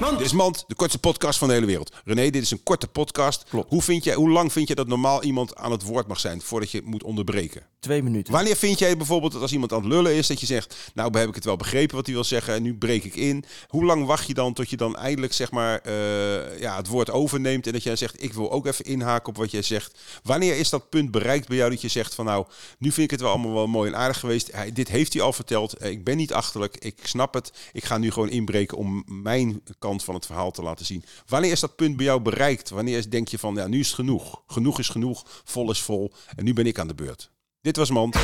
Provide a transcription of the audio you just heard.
Dit is Mand, de kortste podcast van de hele wereld. René, dit is een korte podcast. Hoe, vind jij, hoe lang vind je dat normaal iemand aan het woord mag zijn voordat je moet onderbreken? Twee minuten. Wanneer vind jij bijvoorbeeld dat als iemand aan het lullen is, dat je zegt, nou heb ik het wel begrepen wat hij wil zeggen en nu breek ik in. Hoe lang wacht je dan tot je dan eindelijk zeg maar eh, ja, het woord overneemt en dat jij zegt, ik wil ook even inhaken op wat jij zegt. Wanneer is dat punt bereikt bij jou dat je zegt van nou, nu vind ik het wel allemaal wel mooi en aardig geweest. Hij, dit heeft hij al verteld. Eh, ik ben niet achterlijk. Ik snap het. Ik ga nu gewoon inbreken om mijn kant van het verhaal te laten zien. Wanneer is dat punt bij jou bereikt? Wanneer denk je van ja, nu is het genoeg. Genoeg is genoeg. Vol is vol. En nu ben ik aan de beurt. Dit was Mand.